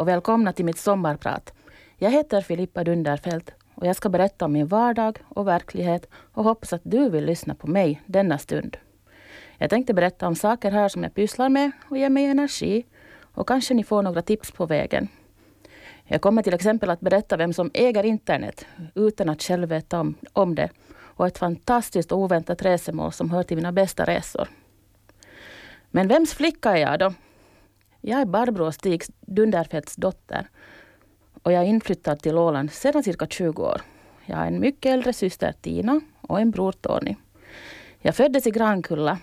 Och välkomna till mitt sommarprat. Jag heter Filippa Dunderfelt och jag ska berätta om min vardag och verklighet och hoppas att du vill lyssna på mig denna stund. Jag tänkte berätta om saker här som jag pysslar med och ger mig energi och kanske ni får några tips på vägen. Jag kommer till exempel att berätta vem som äger internet utan att själv veta om, om det och ett fantastiskt oväntat resemål som hör till mina bästa resor. Men vems flicka är jag då? Jag är Barbro Stig Dunderfeldts dotter och jag är inflyttad till Åland sedan cirka 20 år. Jag har en mycket äldre syster Tina och en bror Tony. Jag föddes i Grankulla,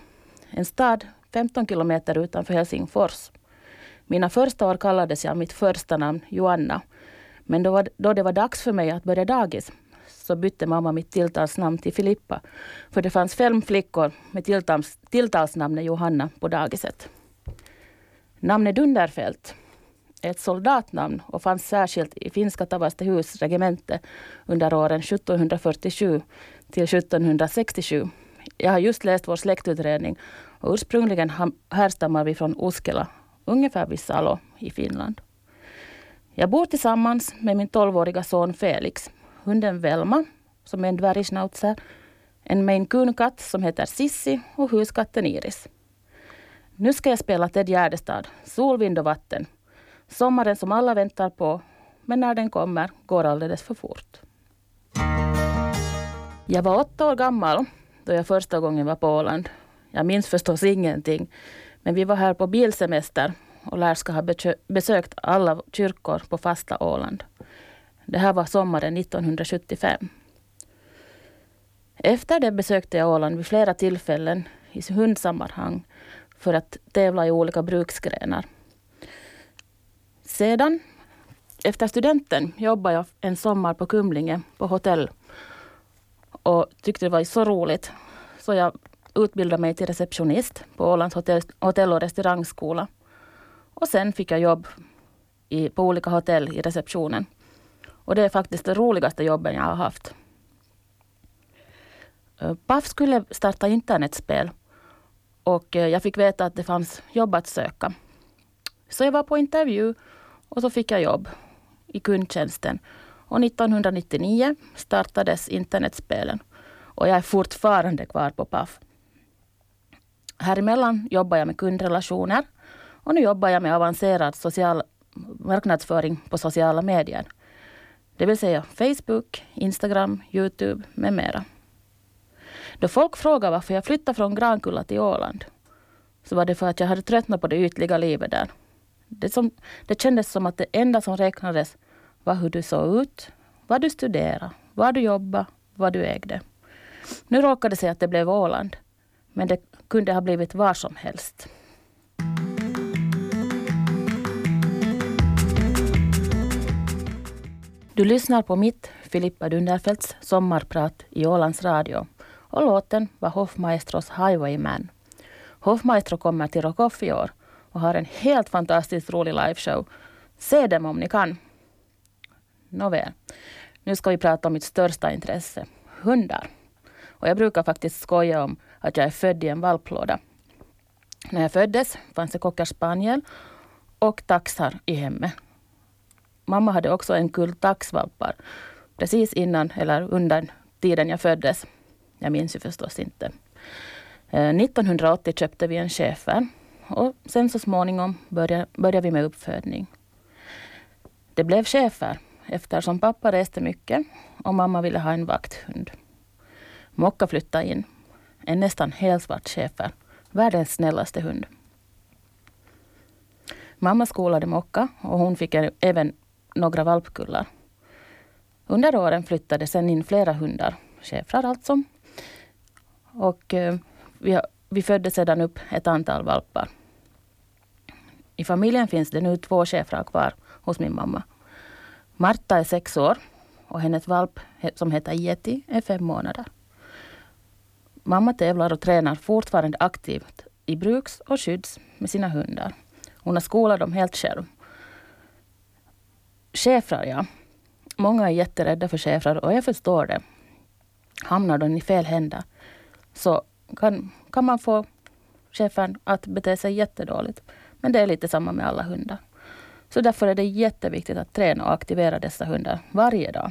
en stad 15 kilometer utanför Helsingfors. Mina första år kallades jag mitt första namn Joanna. Men då, var, då det var dags för mig att börja dagis så bytte mamma mitt tilltalsnamn till Filippa. För det fanns fem flickor med tilltals, tilltalsnamnet Johanna på dagiset. Namnet Dunderfält är ett soldatnamn och fanns särskilt i finska Tavastehus regemente under åren 1747 till 1767. Jag har just läst vår släktutredning och ursprungligen härstammar vi från Uskela, ungefär vid Salo i Finland. Jag bor tillsammans med min 12-åriga son Felix, hunden Velma, som är en dvärgschnauzer, en maine coon-katt som heter Sissi och huskatten Iris. Nu ska jag spela Ted Gärdestad, Sol, vind och vatten. Sommaren som alla väntar på, men när den kommer går alldeles för fort. Jag var åtta år gammal då jag första gången var på Åland. Jag minns förstås ingenting, men vi var här på bilsemester och lär ska ha besökt alla kyrkor på fasta Åland. Det här var sommaren 1975. Efter det besökte jag Åland vid flera tillfällen i hundsammanhang för att tävla i olika bruksgrenar. Sedan, efter studenten, jobbade jag en sommar på Kumlinge på hotell och tyckte det var så roligt. Så jag utbildade mig till receptionist på Ålands hotell, hotell och restaurangskola. Och sen fick jag jobb i, på olika hotell i receptionen. Och det är faktiskt det roligaste jobben jag har haft. Eh, Paf skulle starta internetspel och eh, jag fick veta att det fanns jobb att söka. Så jag var på intervju och så fick jag jobb i kundtjänsten. Och 1999 startades internetspelen. Och jag är fortfarande kvar på Paf. Häremellan jobbar jag med kundrelationer och nu jobbar jag med avancerad social marknadsföring på sociala medier. Det vill säga Facebook, Instagram, Youtube med mera. Då folk frågade varför jag flyttade från Grankulla till Åland så var det för att jag hade tröttnat på det ytliga livet där. Det, som, det kändes som att det enda som räknades var hur du såg ut, vad du studerade, var du jobbade, vad du ägde. Nu råkade det sig att det blev Åland. Men det kunde ha blivit var som helst. Du lyssnar på mitt, Filippa Dunderfelts sommarprat i Ålands Radio. Och låten var Hofmaestros Highwayman. Hofmaestro kommer till Rockoff i år och har en helt fantastiskt rolig liveshow. Se dem om ni kan. Nåväl, nu ska vi prata om mitt största intresse, hundar. Och jag brukar faktiskt skoja om att jag är född i en valplåda. När jag föddes fanns det cocker spaniel och taxar i hemmet. Mamma hade också en kull taxvalpar precis innan eller under tiden jag föddes. Jag minns ju förstås inte. Eh, 1980 köpte vi en schäfer och sen så småningom började, började vi med uppfödning. Det blev schäfer eftersom pappa reste mycket och mamma ville ha en vakthund. Mocka flyttade in. En nästan helsvart schäfer. Världens snällaste hund. Mamma skolade Mocka och hon fick även några valpkullar. Under åren flyttade sen in flera hundar, schäfrar alltså. Och eh, vi, vi födde sedan upp ett antal valpar. I familjen finns det nu två schäfrar kvar hos min mamma. Marta är sex år och hennes valp som heter Yeti är fem månader. Mamma tävlar och tränar fortfarande aktivt i bruks och skydds med sina hundar. Hon har skolat dem helt själv. Schäfrar, ja. Många är jätterädda för schäfrar och jag förstår det. Hamnar de i fel händer så kan, kan man få schäfern att bete sig jättedåligt. Men det är lite samma med alla hundar. Så därför är det jätteviktigt att träna och aktivera dessa hundar varje dag.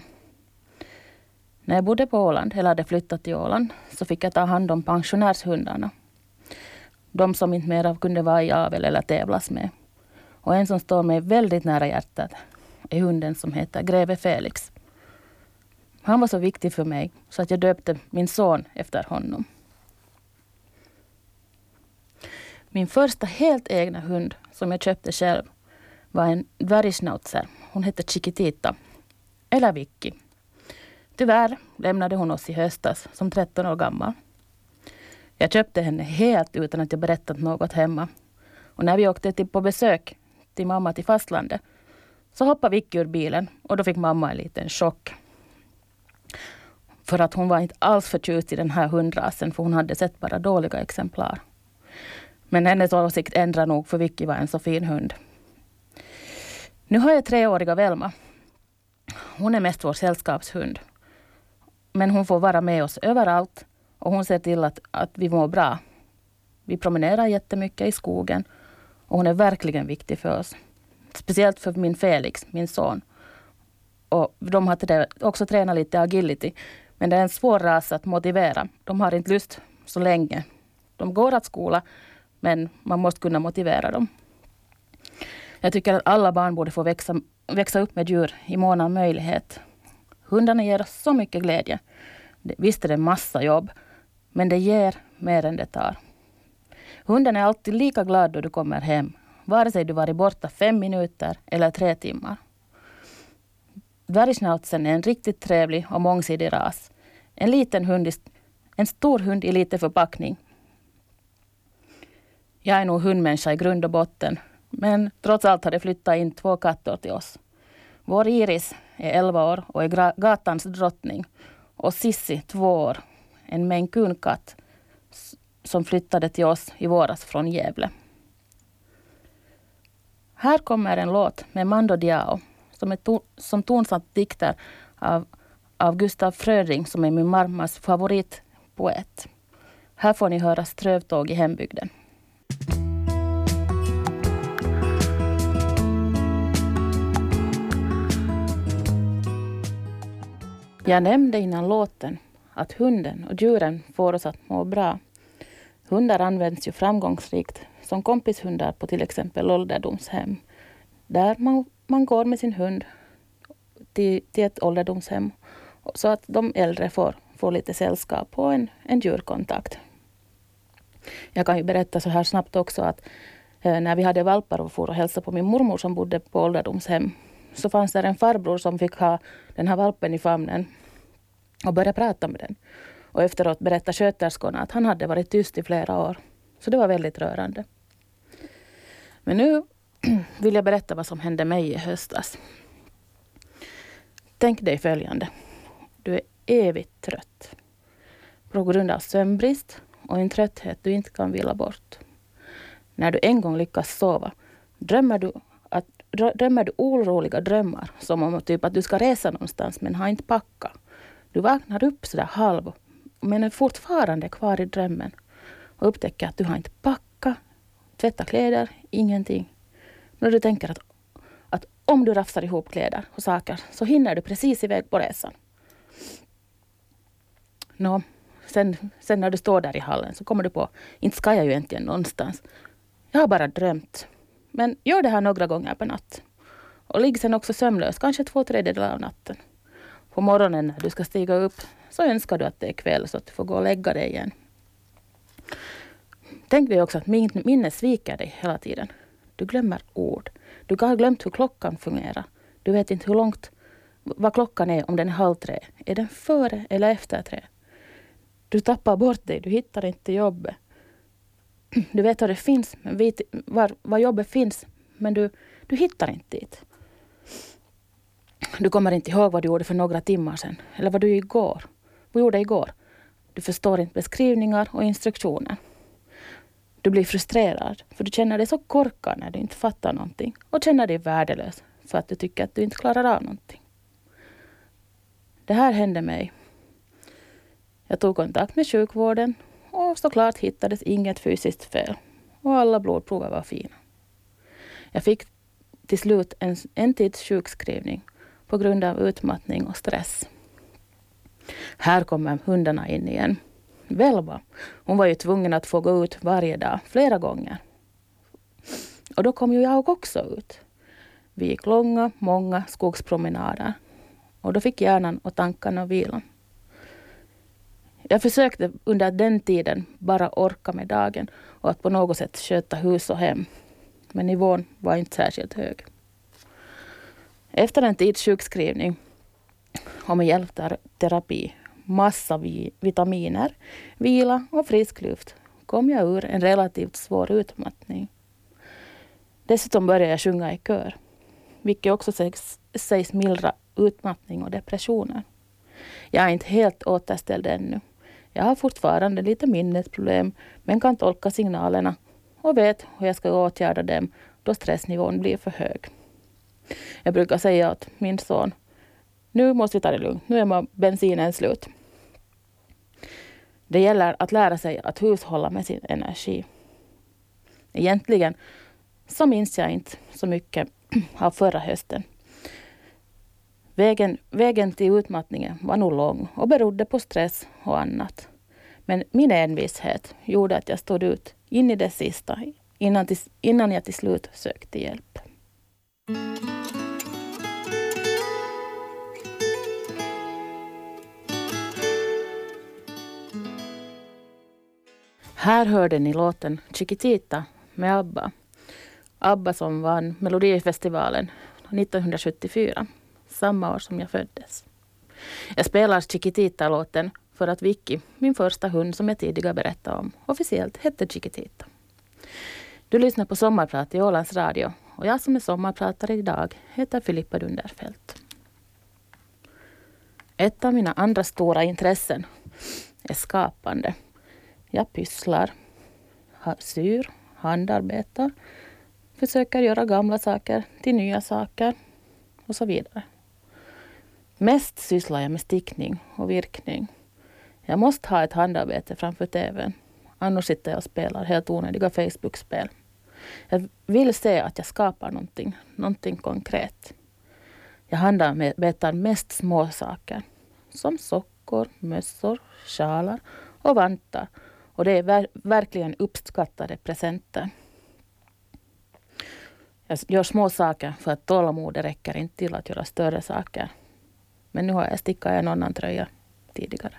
När jag bodde på Åland, eller hade flyttat till Åland, så fick jag ta hand om pensionärshundarna. De som inte mera kunde vara i avel eller tävlas med. Och en som står mig väldigt nära hjärtat är hunden som heter Greve Felix. Han var så viktig för mig så att jag döpte min son efter honom. Min första helt egna hund som jag köpte själv var en dvärgschnauzer. Hon hette Chiquitita, eller Vicky. Tyvärr lämnade hon oss i höstas som 13 år gammal. Jag köpte henne helt utan att jag berättat något hemma. Och när vi åkte till på besök till mamma till fastlandet så hoppade Vicky ur bilen och då fick mamma en liten chock. För att hon var inte alls förtjust i den här hundrasen för hon hade sett bara dåliga exemplar. Men hennes åsikt ändrar nog för Vicky var en så fin hund. Nu har jag treåriga Velma. Hon är mest vår sällskapshund. Men hon får vara med oss överallt och hon ser till att, att vi mår bra. Vi promenerar jättemycket i skogen och hon är verkligen viktig för oss. Speciellt för min Felix, min son. Och de har också tränat lite agility. Men det är en svår ras att motivera. De har inte lust så länge. De går att skola, men man måste kunna motivera dem. Jag tycker att alla barn borde få växa, växa upp med djur i mån av möjlighet. Hundarna ger oss så mycket glädje. Visst är det massa jobb, men det ger mer än det tar. Hunden är alltid lika glad då du kommer hem, vare sig du varit borta fem minuter eller tre timmar. Dvärgschnauzern är en riktigt trevlig och mångsidig ras. En liten hund, en stor hund i liten förpackning. Jag är nog hundmänniska i grund och botten, men trots allt har det flyttat in två katter till oss. Vår Iris är 11 år och är gatans drottning. Och Sissi, två år, en maine katt som flyttade till oss i våras från Gävle. Här kommer en låt med Mando Diao som, är to som tonsatt dikter av, av Gustav Fröding som är min mammas favoritpoet. Här får ni höra Strövtåg i hembygden. Jag nämnde innan låten att hunden och djuren får oss att må bra. Hundar används ju framgångsrikt som kompishundar på till exempel ålderdomshem. Där man, man går med sin hund till, till ett ålderdomshem så att de äldre får, får lite sällskap och en, en djurkontakt. Jag kan ju berätta så här snabbt också att eh, när vi hade valpar och for och hälsade på min mormor som bodde på ålderdomshem så fanns det en farbror som fick ha den här valpen i famnen och började prata med den. Och efteråt berättade sköterskorna att han hade varit tyst i flera år. Så det var väldigt rörande. Men nu vill jag berätta vad som hände mig i höstas. Tänk dig följande. Du är evigt trött. På grund av sömnbrist och en trötthet du inte kan vila bort. När du en gång lyckas sova drömmer du, drömmer du oroliga drömmar som om typ att du ska resa någonstans men har inte packat. Du vaknar upp sådär halv men är fortfarande kvar i drömmen och upptäcker att du har inte packat, tvättat kläder, ingenting. Men du tänker att, att om du rafsar ihop kläder och saker så hinner du precis iväg på resan. Nå, sen, sen när du står där i hallen så kommer du på, inte ska jag ju egentligen någonstans. Jag har bara drömt. Men gör det här några gånger per natt. Och ligg sen också sömnlös, kanske två tredjedelar av natten. På morgonen när du ska stiga upp så önskar du att det är kväll så att du får gå och lägga dig igen. Tänk dig också att minnet sviker dig hela tiden. Du glömmer ord. Du har glömt hur klockan fungerar. Du vet inte hur långt, vad klockan är, om den är halv tre. Är den före eller efter tre? Du tappar bort dig, du hittar inte jobbet. Du vet var det finns, vet var, var jobbet finns, men du, du hittar inte dit. Du kommer inte ihåg vad du gjorde för några timmar sedan, eller vad du igår. Vad gjorde igår? Du förstår inte beskrivningar och instruktioner. Du blir frustrerad för du känner dig så korkad när du inte fattar någonting och känner dig värdelös för att du tycker att du inte klarar av någonting. Det här hände mig. Jag tog kontakt med sjukvården och såklart hittades inget fysiskt fel och alla blodprover var fina. Jag fick till slut en, en tids sjukskrivning på grund av utmattning och stress. Här kommer hundarna in igen. Velva, hon var ju tvungen att få gå ut varje dag, flera gånger. Och då kom ju jag också ut. Vi gick långa, många skogspromenader. Och då fick hjärnan och tankarna vila. Jag försökte under den tiden bara orka med dagen och att på något sätt sköta hus och hem. Men nivån var inte särskilt hög. Efter en tids sjukskrivning och med hjälp av terapi, massa vitaminer, vila och frisk luft kom jag ur en relativt svår utmattning. Dessutom började jag sjunga i kör, vilket också sägs, sägs mildra utmattning och depressioner. Jag är inte helt återställd ännu. Jag har fortfarande lite minnesproblem men kan tolka signalerna och vet hur jag ska åtgärda dem då stressnivån blir för hög. Jag brukar säga åt min son, nu måste vi ta det lugnt, nu är bensinen slut. Det gäller att lära sig att hushålla med sin energi. Egentligen så minns jag inte så mycket av förra hösten. Vägen, vägen till utmattningen var nog lång och berodde på stress och annat. Men min envishet gjorde att jag stod ut in i det sista innan, till, innan jag till slut sökte hjälp. Här hörde ni låten Chiquitita med ABBA. ABBA som vann Melodifestivalen 1974, samma år som jag föddes. Jag spelar Chiquitita-låten för att Vicky, min första hund som jag tidigare berättade om, officiellt hette Chiquitita. Du lyssnar på Sommarprat i Ålands Radio och jag som är sommarpratare idag heter Filippa Dunderfelt. Ett av mina andra stora intressen är skapande. Jag pysslar, syr, handarbetar, försöker göra gamla saker till nya saker och så vidare. Mest sysslar jag med stickning och virkning. Jag måste ha ett handarbete framför tvn. Annars sitter jag och spelar helt onödiga Facebook-spel. Jag vill se att jag skapar någonting, någonting konkret. Jag handarbetar mest småsaker. Som sockor, mössor, sjalar och vantar. Och det är ver verkligen uppskattade presenter. Jag gör små saker för att tålamodet räcker inte till att göra större saker. Men nu har jag stickat en annan tröja tidigare.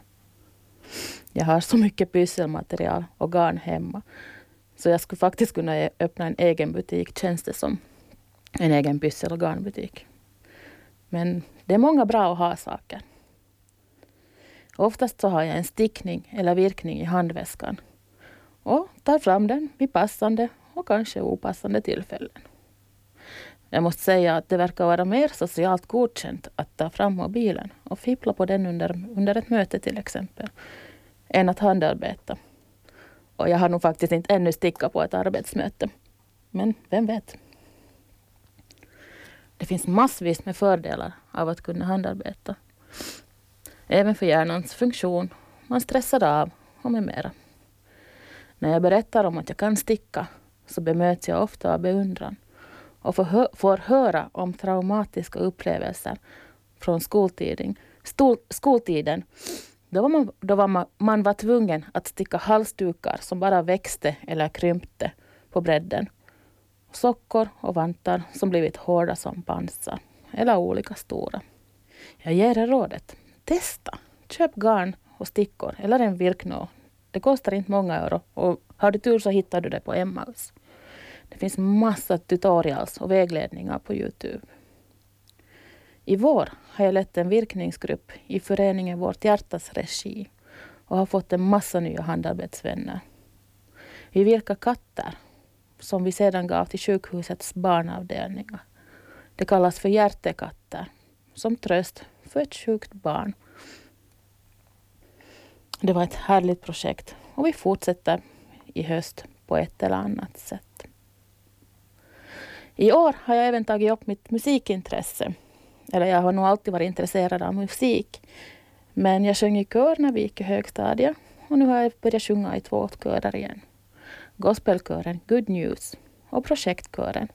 Jag har så mycket pysselmaterial och garn hemma. Så jag skulle faktiskt kunna e- öppna en egen butik, känns det som. En egen pyssel och garnbutik. Men det är många bra att ha saker. Oftast så har jag en stickning eller virkning i handväskan och tar fram den vid passande och kanske opassande tillfällen. Jag måste säga att det verkar vara mer socialt godkänt att ta fram mobilen och fippla på den under, under ett möte till exempel, än att handarbeta. Och jag har nog faktiskt inte ännu stickat på ett arbetsmöte. Men vem vet? Det finns massvis med fördelar av att kunna handarbeta. Även för hjärnans funktion, man stressar av och med mera. När jag berättar om att jag kan sticka så bemöts jag ofta av beundran och får, hö får höra om traumatiska upplevelser från skoltiden, stol, skoltiden då var, man, då var man, man var tvungen att sticka halsdukar som bara växte eller krympte på bredden. Sockor och vantar som blivit hårda som pansar eller olika stora. Jag ger er rådet. Testa! Köp garn och stickor eller en virknål. Det kostar inte många euro och har du tur så hittar du det på Emmaus. Det finns massa tutorials och vägledningar på Youtube. I vår har jag lett en virkningsgrupp i föreningen Vårt Hjärtas regi och har fått en massa nya handarbetsvänner. Vi virkar katter som vi sedan gav till sjukhusets barnavdelningar. Det kallas för hjärtekatter, som tröst för ett sjukt barn. Det var ett härligt projekt och vi fortsätter i höst på ett eller annat sätt. I år har jag även tagit upp mitt musikintresse eller jag har nog alltid varit intresserad av musik. Men jag sjöng i kör när vi gick i högstadiet och nu har jag börjat sjunga i två körer igen. Gospelkören Good News och projektkören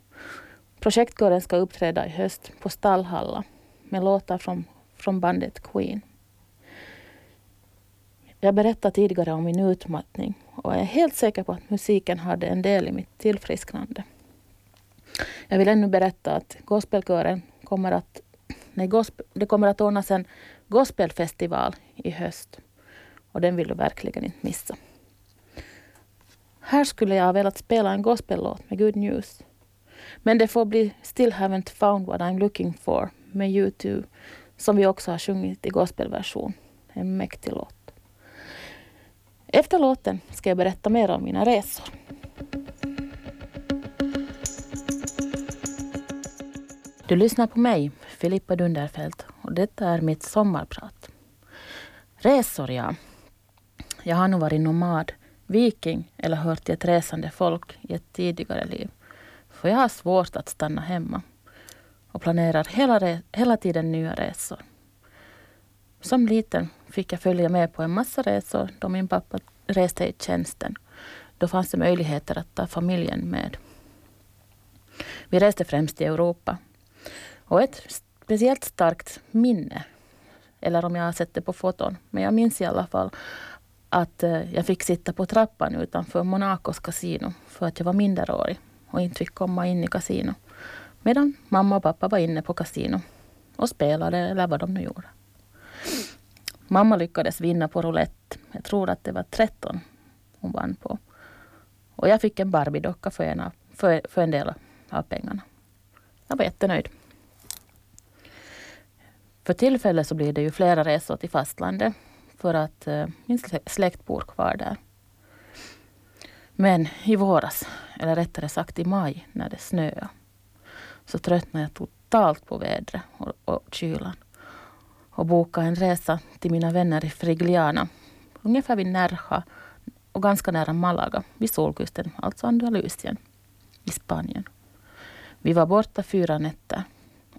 Projektkören ska uppträda i höst på Stallhalla med låtar från, från bandet Queen. Jag berättade tidigare om min utmattning och jag är helt säker på att musiken hade en del i mitt tillfrisknande. Jag vill ännu berätta att gospelkören kommer att, nej, gospel, det kommer att ordnas en gospelfestival i höst. Och den vill du verkligen inte missa. Här skulle jag ha velat spela en gospellåt med Good News. Men det får bli Still haven't found what I'm looking for med U2 som vi också har sjungit i gospelversion. En mäktig låt. Efter låten ska jag berätta mer om mina resor. Du lyssnar på mig, Filippa Dunderfelt, och detta är mitt sommarprat. Resor, ja. Jag har nog varit nomad, viking eller hört till ett resande folk i ett tidigare liv. För jag har svårt att stanna hemma och planerar hela, hela tiden nya resor. Som liten fick jag följa med på en massa resor då min pappa reste i tjänsten. Då fanns det möjligheter att ta familjen med. Vi reste främst i Europa. Och ett speciellt starkt minne, eller om jag har sett det på foton, men jag minns i alla fall att eh, jag fick sitta på trappan utanför Monacos kasino för att jag var minderårig och inte fick komma in i kasino. Medan mamma och pappa var inne på kasino och spelade eller vad de nu gjorde. Mamma lyckades vinna på roulette. Jag tror att det var 13 hon vann på. Och jag fick en Barbie-docka för, för, för en del av pengarna. Jag var jättenöjd. För tillfället så blir det ju flera resor till fastlandet för att eh, min släkt bor kvar där. Men i våras, eller rättare sagt i maj när det snöade, så tröttnade jag totalt på vädret och, och kylan och bokade en resa till mina vänner i Frigliana, ungefär vid Nerja och ganska nära Malaga, vid solkusten, alltså Andalusien i Spanien. Vi var borta fyra nätter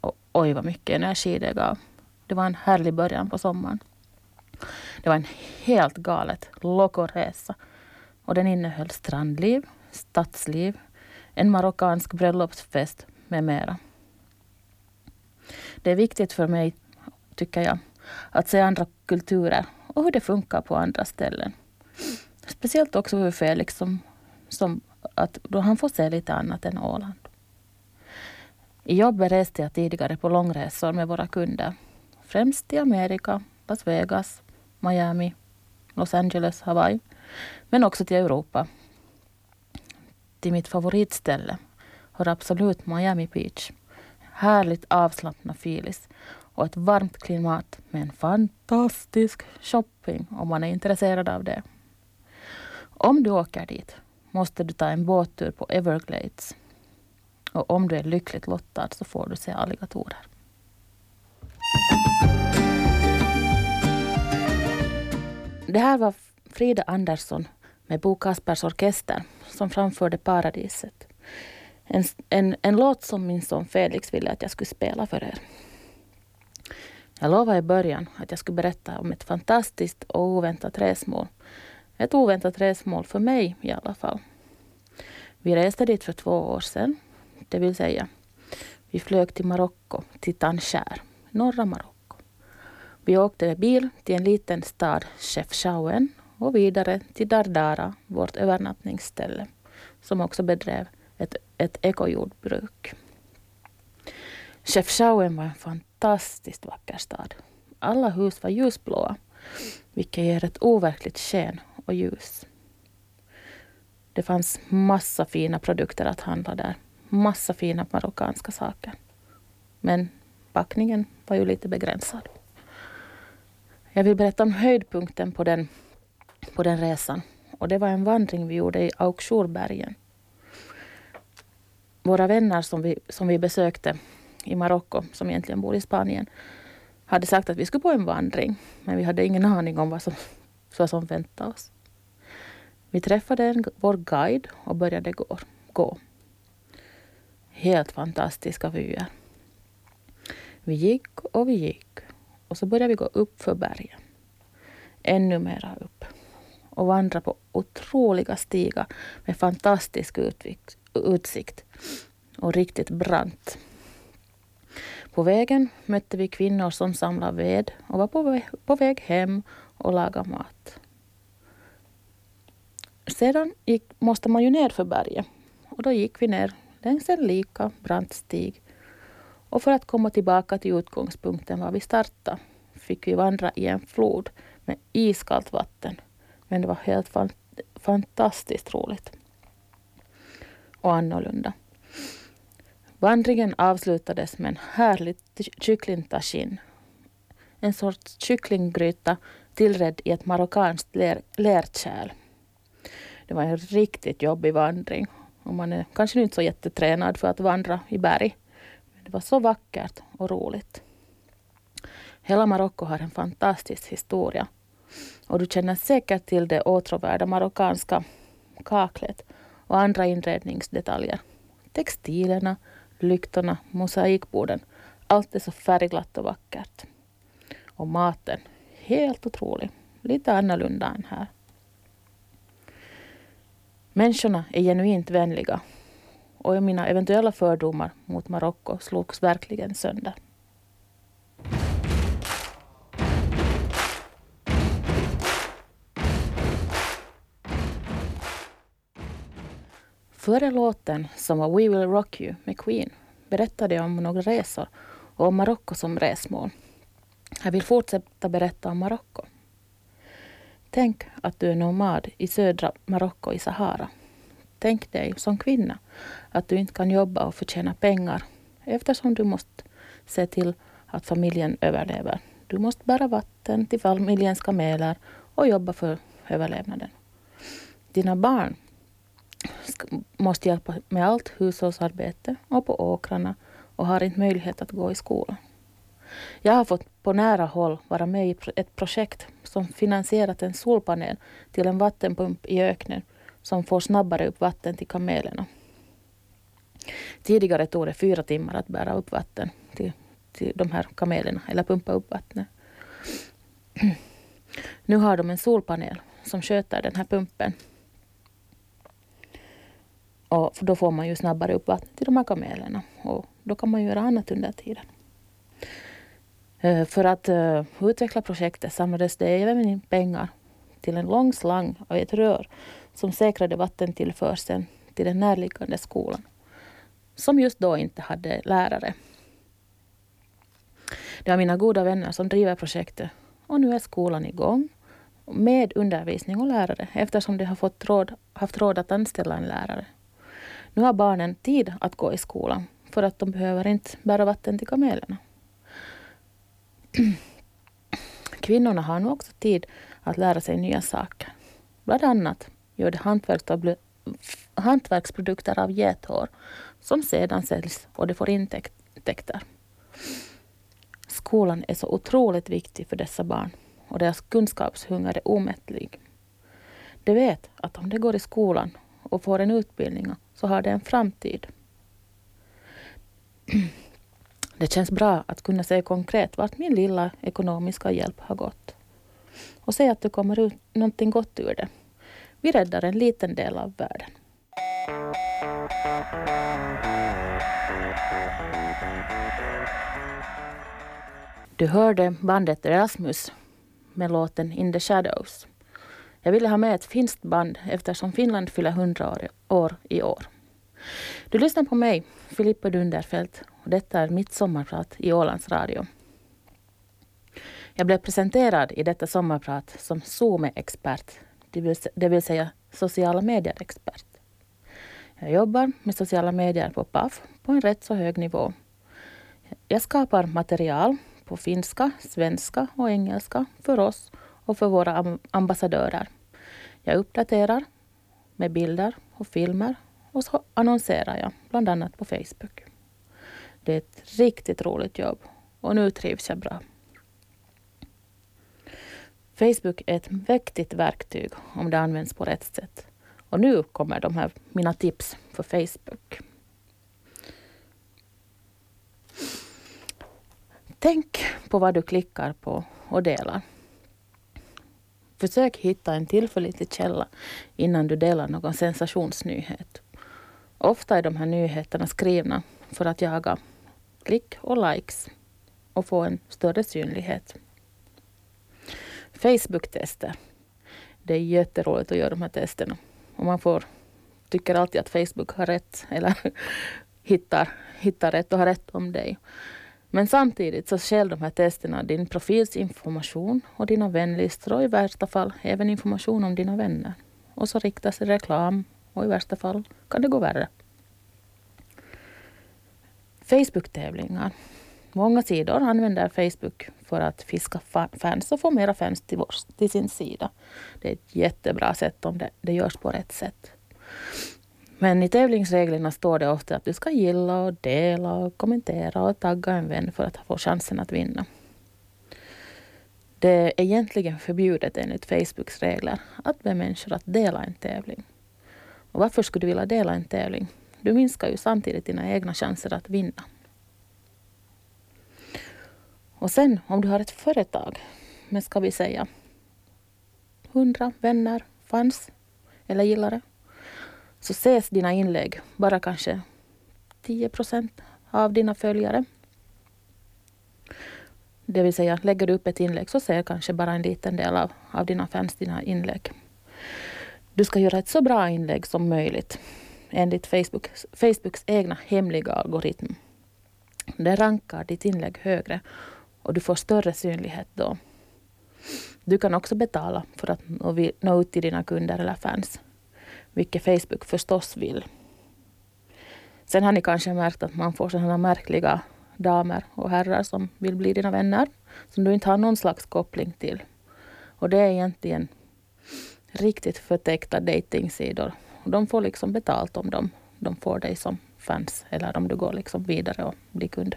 och oj vad mycket energi det gav. Det var en härlig början på sommaren. Det var en helt galet lokoresa och den innehöll strandliv, stadsliv, en marockansk bröllopsfest med mera. Det är viktigt för mig, tycker jag, att se andra kulturer och hur det funkar på andra ställen. Speciellt också för Felix som, som att då han får se lite annat än Åland. I jobbet reste jag tidigare på långresor med våra kunder. Främst i Amerika, Las Vegas, Miami, Los Angeles, Hawaii. Men också till Europa. Till mitt favoritställe hör absolut Miami Beach. Härligt avslappnad filis och ett varmt klimat med en fantastisk shopping om man är intresserad av det. Om du åker dit måste du ta en båttur på Everglades. Och om du är lyckligt lottad så får du se alligatorer. Det här var Frida Andersson med Bo Kaspers Orkester som framförde Paradiset. En, en, en låt som min son Felix ville att jag skulle spela för er. Jag lovade i början att jag skulle berätta om ett fantastiskt och oväntat resmål. Ett oväntat resmål för mig i alla fall. Vi reste dit för två år sedan. Det vill säga, vi flög till Marocko, till Tanger, norra Marocko. Vi åkte med bil till en liten stad, Chefchaouen, och vidare till Dardara, vårt övernattningsställe, som också bedrev ett, ett ekojordbruk. Chefchaouen var en fantastiskt vacker stad. Alla hus var ljusblåa, vilket ger ett overkligt sken och ljus. Det fanns massa fina produkter att handla där. Massa fina marockanska saker. Men packningen var ju lite begränsad. Jag vill berätta om höjdpunkten på den, på den resan. Och det var en vandring vi gjorde i Aukshurbergen. Våra vänner som vi, som vi besökte i Marocko, som egentligen bor i Spanien, hade sagt att vi skulle på en vandring. Men vi hade ingen aning om vad som, vad som väntade oss. Vi träffade en, vår guide och började gå. gå. Helt fantastiska vyer. Vi gick och vi gick och så började vi gå upp för bergen. Ännu mera upp och vandra på otroliga stigar med fantastisk utsikt. och riktigt brant. På vägen mötte vi kvinnor som samlade ved och var på väg, på väg hem och lagade mat. Sedan gick, måste man ju ner för berget och då gick vi ner längs en lika brant stig. Och för att komma tillbaka till utgångspunkten var vi startade fick vi vandra i en flod med iskallt vatten. Men det var helt fan, fantastiskt roligt. Och annorlunda. Vandringen avslutades med en härlig kycklingtagine. En sorts kycklinggryta tillredd i ett marockanskt ler, lerkärl. Det var en riktigt jobbig vandring och man är kanske inte så jättetränad för att vandra i berg. Men det var så vackert och roligt. Hela Marocko har en fantastisk historia. Och du känner säkert till det åtråvärda marockanska kaklet och andra inredningsdetaljer. Textilerna, lyktorna, mosaikborden. Allt är så färgglatt och vackert. Och maten, helt otrolig. Lite annorlunda än här. Människorna är genuint vänliga och mina eventuella fördomar mot Marocko slogs verkligen sönder. Före låten, som var We Will Rock You med Queen, berättade jag om några resor och om Marocko som resmål. Jag vill fortsätta berätta om Marocko. Tänk att du är nomad i södra Marocko i Sahara. Tänk dig som kvinna att du inte kan jobba och förtjäna pengar eftersom du måste se till att familjen överlever. Du måste bära vatten till familjens kameler och jobba för överlevnaden. Dina barn måste hjälpa med allt hushållsarbete och på åkrarna och har inte möjlighet att gå i skolan. Jag har fått på nära håll vara med i ett projekt som finansierat en solpanel till en vattenpump i öknen som får snabbare upp vatten till kamelerna. Tidigare tog det fyra timmar att bära upp vatten till, till de här kamelerna eller pumpa upp vattnet. Nu har de en solpanel som sköter den här pumpen och då får man ju snabbare upp vattnet till de här kamelerna och då kan man göra annat under tiden. Eh, för att eh, utveckla projektet samlades det även in pengar till en lång slang och ett rör som säkrade vattentillförseln till den närliggande skolan, som just då inte hade lärare. Det är mina goda vänner som driver projektet och nu är skolan igång med undervisning och lärare eftersom de har fått råd, haft råd att anställa en lärare. Nu har barnen tid att gå i skolan för att de behöver inte bära vatten till kamelerna. Kvinnorna har nu också tid att lära sig nya saker. Bland annat gör de hantverksprodukter av gethår som sedan säljs och de får intäkter. Skolan är så otroligt viktig för dessa barn och deras kunskapshunger är omättlig. De vet att om de går i skolan och får en utbildning så har de en framtid. Det känns bra att kunna se konkret vart min lilla ekonomiska hjälp har gått. Och se att det kommer ut någonting gott ur det. Vi räddar en liten del av världen. Du hörde bandet Erasmus med låten In the Shadows. Jag ville ha med ett finskt band eftersom Finland fyller 100 år i år. Du lyssnar på mig, Filippa Dunderfelt, och detta är mitt sommarprat i Ålands Radio. Jag blev presenterad i detta sommarprat som Zoom-expert, det vill säga sociala medier-expert. Jag jobbar med sociala medier på PAF på en rätt så hög nivå. Jag skapar material på finska, svenska och engelska för oss och för våra ambassadörer. Jag uppdaterar med bilder och filmer och så annonserar jag, bland annat på Facebook. Det är ett riktigt roligt jobb och nu trivs jag bra. Facebook är ett viktigt verktyg om det används på rätt sätt. Och nu kommer de här mina tips för Facebook. Tänk på vad du klickar på och delar. Försök hitta en tillförlitlig källa innan du delar någon sensationsnyhet. Ofta är de här nyheterna skrivna för att jaga klick och likes och få en större synlighet. Facebook-tester. Det är jätteroligt att göra de här testerna. Och man får, tycker alltid att Facebook har rätt eller hittar, hittar rätt och har rätt om dig. Men samtidigt så stjäl de här testerna din profils information och dina vänlistor och i värsta fall även information om dina vänner. Och så riktas reklam och i värsta fall kan det gå värre. Facebook-tävlingar. Många sidor använder Facebook för att fiska fans och få mera fans till, vår, till sin sida. Det är ett jättebra sätt om det, det görs på rätt sätt. Men i tävlingsreglerna står det ofta att du ska gilla och dela och kommentera och tagga en vän för att få chansen att vinna. Det är egentligen förbjudet enligt Facebooks regler att be människor att dela en tävling. Och varför skulle du vilja dela en tävling? Du minskar ju samtidigt dina egna chanser att vinna. Och sen om du har ett företag med, ska vi säga, hundra vänner, fans eller gillare, så ses dina inlägg bara kanske 10 procent av dina följare. Det vill säga, lägger du upp ett inlägg så ser kanske bara en liten del av, av dina fans dina inlägg. Du ska göra ett så bra inlägg som möjligt enligt Facebooks, Facebooks egna hemliga algoritm. Den rankar ditt inlägg högre och du får större synlighet då. Du kan också betala för att nå ut till dina kunder eller fans, vilket Facebook förstås vill. Sen har ni kanske märkt att man får sådana märkliga damer och herrar som vill bli dina vänner, som du inte har någon slags koppling till. Och det är egentligen riktigt förtäckta datingsidor. De får liksom betalt om de, de får dig som fans eller om du går liksom vidare och blir kund.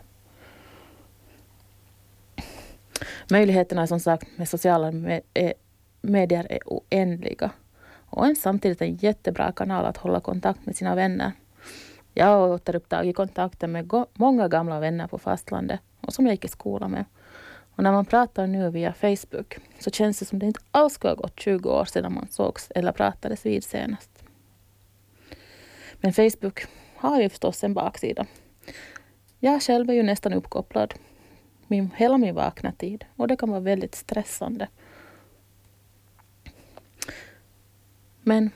Möjligheterna som sagt med sociala eh, medier är oändliga. Och en samtidigt en jättebra kanal att hålla kontakt med sina vänner. Jag har återupptagit kontakten med många gamla vänner på fastlandet och som jag gick i skolan med. Och när man pratar nu via Facebook så känns det som det inte alls skulle ha gått 20 år sedan man sågs eller pratades vid senast. Men Facebook har ju förstås en baksida. Jag själv är ju nästan uppkopplad min, hela min vakna tid och det kan vara väldigt stressande. Men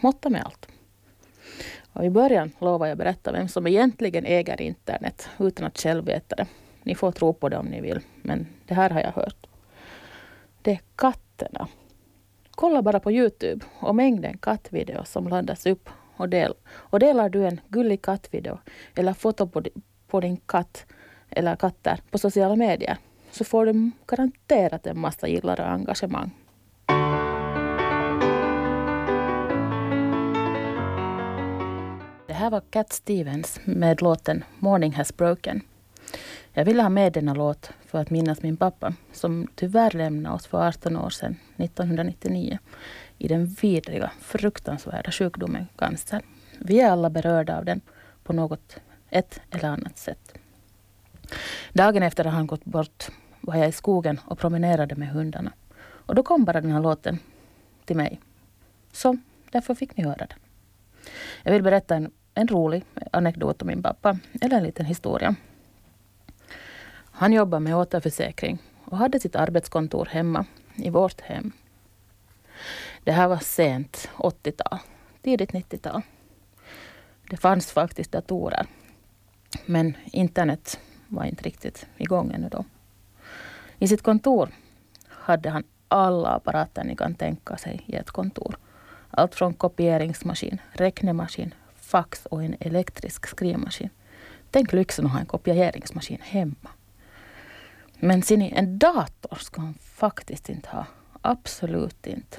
måtta med allt. Och I början lovade jag berätta vem som egentligen äger internet utan att själv veta det. Ni får tro på det om ni vill, men det här har jag hört. Det är katterna. Kolla bara på Youtube och mängden kattvideos som laddas upp och, del. och delar du en gullig kattvideo eller foto på, på din katt eller katter på sociala medier så får du garanterat en massa gillare och engagemang. Det här var Cat Stevens med låten Morning has broken. Jag ville ha med denna låt för att minnas min pappa som tyvärr lämnade oss för 18 år sedan, 1999, i den vidriga, fruktansvärda sjukdomen cancer. Vi är alla berörda av den på något, ett eller annat sätt. Dagen efter att han gått bort var jag i skogen och promenerade med hundarna. Och då kom bara den här låten till mig. Så därför fick ni höra den. Jag vill berätta en, en rolig anekdot om min pappa, eller en liten historia. Han jobbade med återförsäkring och hade sitt arbetskontor hemma i vårt hem. Det här var sent 80-tal, tidigt 90-tal. Det fanns faktiskt datorer. Men internet var inte riktigt igång ännu då. I sitt kontor hade han alla apparater ni kan tänka sig i ett kontor. Allt från kopieringsmaskin, räknemaskin, fax och en elektrisk skrivmaskin. Tänk lyxen att ha en kopieringsmaskin hemma. Men ser ni, en dator ska han faktiskt inte ha. Absolut inte.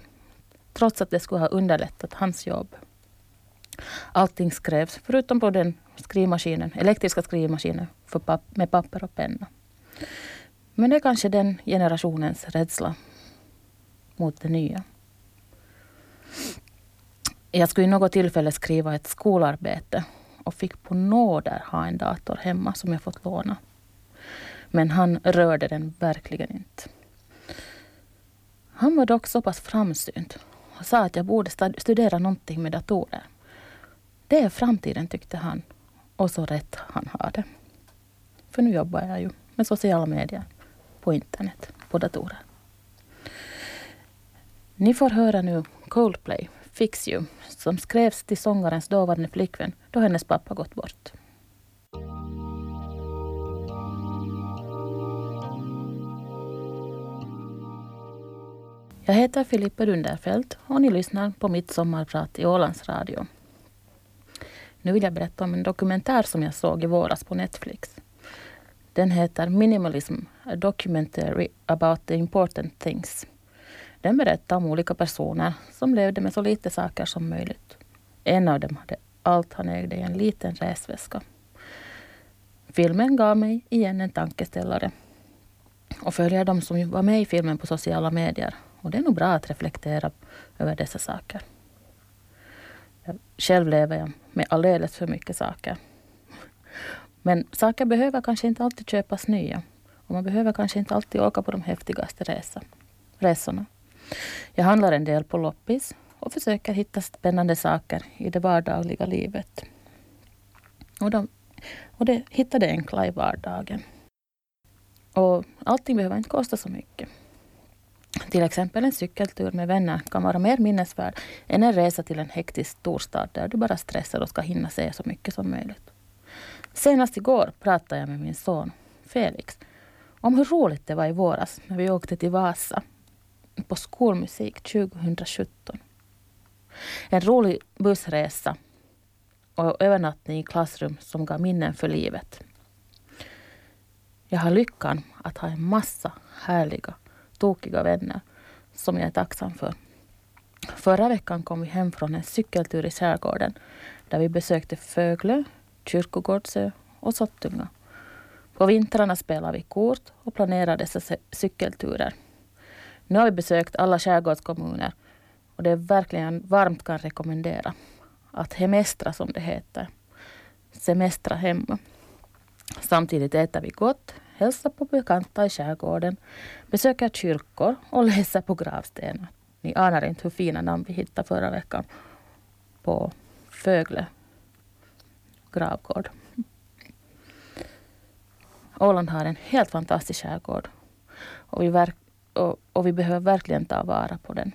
Trots att det skulle ha underlättat hans jobb. Allting skrevs, förutom på den skrivmaskinen, elektriska skrivmaskinen för pap med papper och penna. Men det är kanske den generationens rädsla mot det nya. Jag skulle i något tillfälle skriva ett skolarbete och fick på nåder ha en dator hemma som jag fått låna. Men han rörde den verkligen inte. Han var dock så pass framsynt och sa att jag borde studera någonting med datorer. Det är framtiden tyckte han. Och så rätt han har det. För nu jobbar jag ju med sociala medier på internet, på datorer. Ni får höra nu Coldplay, Fix You, som skrevs till sångarens dåvarande flickvän då hennes pappa gått bort. Jag heter Filippa Dunderfelt och ni lyssnar på mitt sommarprat i Ålands Radio. Nu vill jag berätta om en dokumentär som jag såg i våras på Netflix. Den heter Minimalism, a documentary about the important things. Den berättar om olika personer som levde med så lite saker som möjligt. En av dem hade allt han ägde i en liten resväska. Filmen gav mig igen en tankeställare och följer de som var med i filmen på sociala medier. Och det är nog bra att reflektera över dessa saker. Själv lever jag med alldeles för mycket saker. Men saker behöver kanske inte alltid köpas nya. Och man behöver kanske inte alltid åka på de häftigaste resa, resorna. Jag handlar en del på loppis och försöker hitta spännande saker i det vardagliga livet. Och, de, och det, hitta det enkla i vardagen. Och allting behöver inte kosta så mycket. Till exempel en cykeltur med vänner kan vara mer minnesvärd än en resa till en hektisk storstad där du bara stressar och ska hinna se så mycket som möjligt. Senast igår pratade jag med min son Felix om hur roligt det var i våras när vi åkte till Vasa på skolmusik 2017. En rolig bussresa och övernattning i klassrum som gav minnen för livet. Jag har lyckan att ha en massa härliga, tokiga vänner som jag är tacksam för. Förra veckan kom vi hem från en cykeltur i skärgården där vi besökte Föglö, Kyrkogårdsö och Sottunga. På vintrarna spelade vi kort och planerade dessa cykelturer. Nu har vi besökt alla skärgårdskommuner och det är verkligen varmt kan rekommendera att hemestra som det heter. Semestra hemma. Samtidigt äter vi gott, hälsar på bekanta i skärgården, besöker kyrkor och läser på gravstenar. Ni anar inte hur fina namn vi hittade förra veckan på Fögle gravgård. Åland har en helt fantastisk skärgård. Och vi, verk, och, och vi behöver verkligen ta vara på den.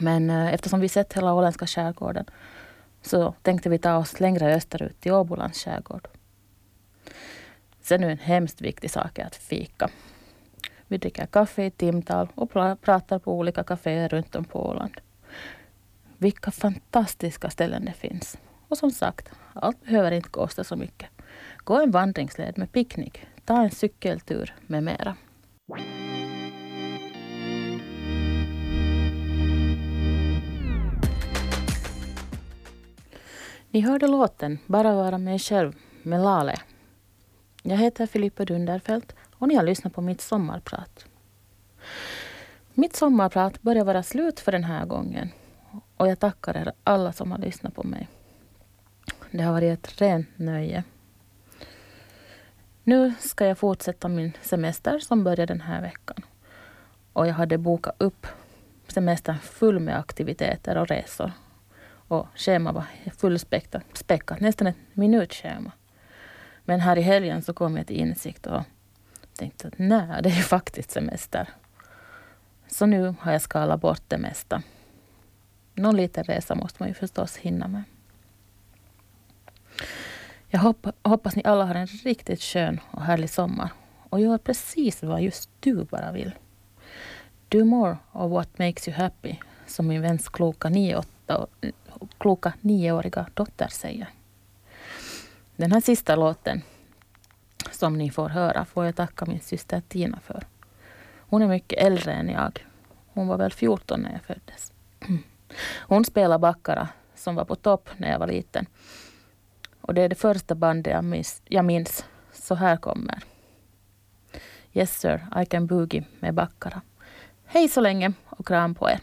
Men eh, eftersom vi sett hela åländska skärgården så tänkte vi ta oss längre österut till Åbolands skärgård. Sen är en hemskt viktig sak att fika. Vi dricker kaffe i timtal och pratar på olika kaféer runt om på Åland. Vilka fantastiska ställen det finns. Och som sagt, allt behöver inte kosta så mycket. Gå en vandringsled med picknick, ta en cykeltur med mera. Ni hörde låten Bara vara mig själv med Lale. Jag heter Filippa Dunderfelt och ni har lyssnat på mitt sommarprat. Mitt sommarprat börjar vara slut för den här gången och jag tackar er alla som har lyssnat på mig. Det har varit ett rent nöje. Nu ska jag fortsätta min semester som börjar den här veckan. Och jag hade bokat upp semestern full med aktiviteter och resor. Och schemat var fullspäckat, nästan ett minutschema. Men här i helgen så kom jag till insikt och tänkte att nej, det är ju faktiskt semester. Så nu har jag skalat bort det mesta. Någon liten resa måste man ju förstås hinna med. Jag hoppas ni alla har en riktigt skön och härlig sommar och gör precis vad just du bara vill. Do more of what makes you happy, som min väns kloka, nio, åtta, kloka nioåriga dotter säger. Den här sista låten som ni får höra får jag tacka min syster Tina för. Hon är mycket äldre än jag. Hon var väl 14 när jag föddes. Hon spelar Baccara som var på topp när jag var liten. Och det är det första bandet jag minns. Jag minns. Så här kommer. Yes sir, I can boogie med Baccara. Hej så länge och kram på er.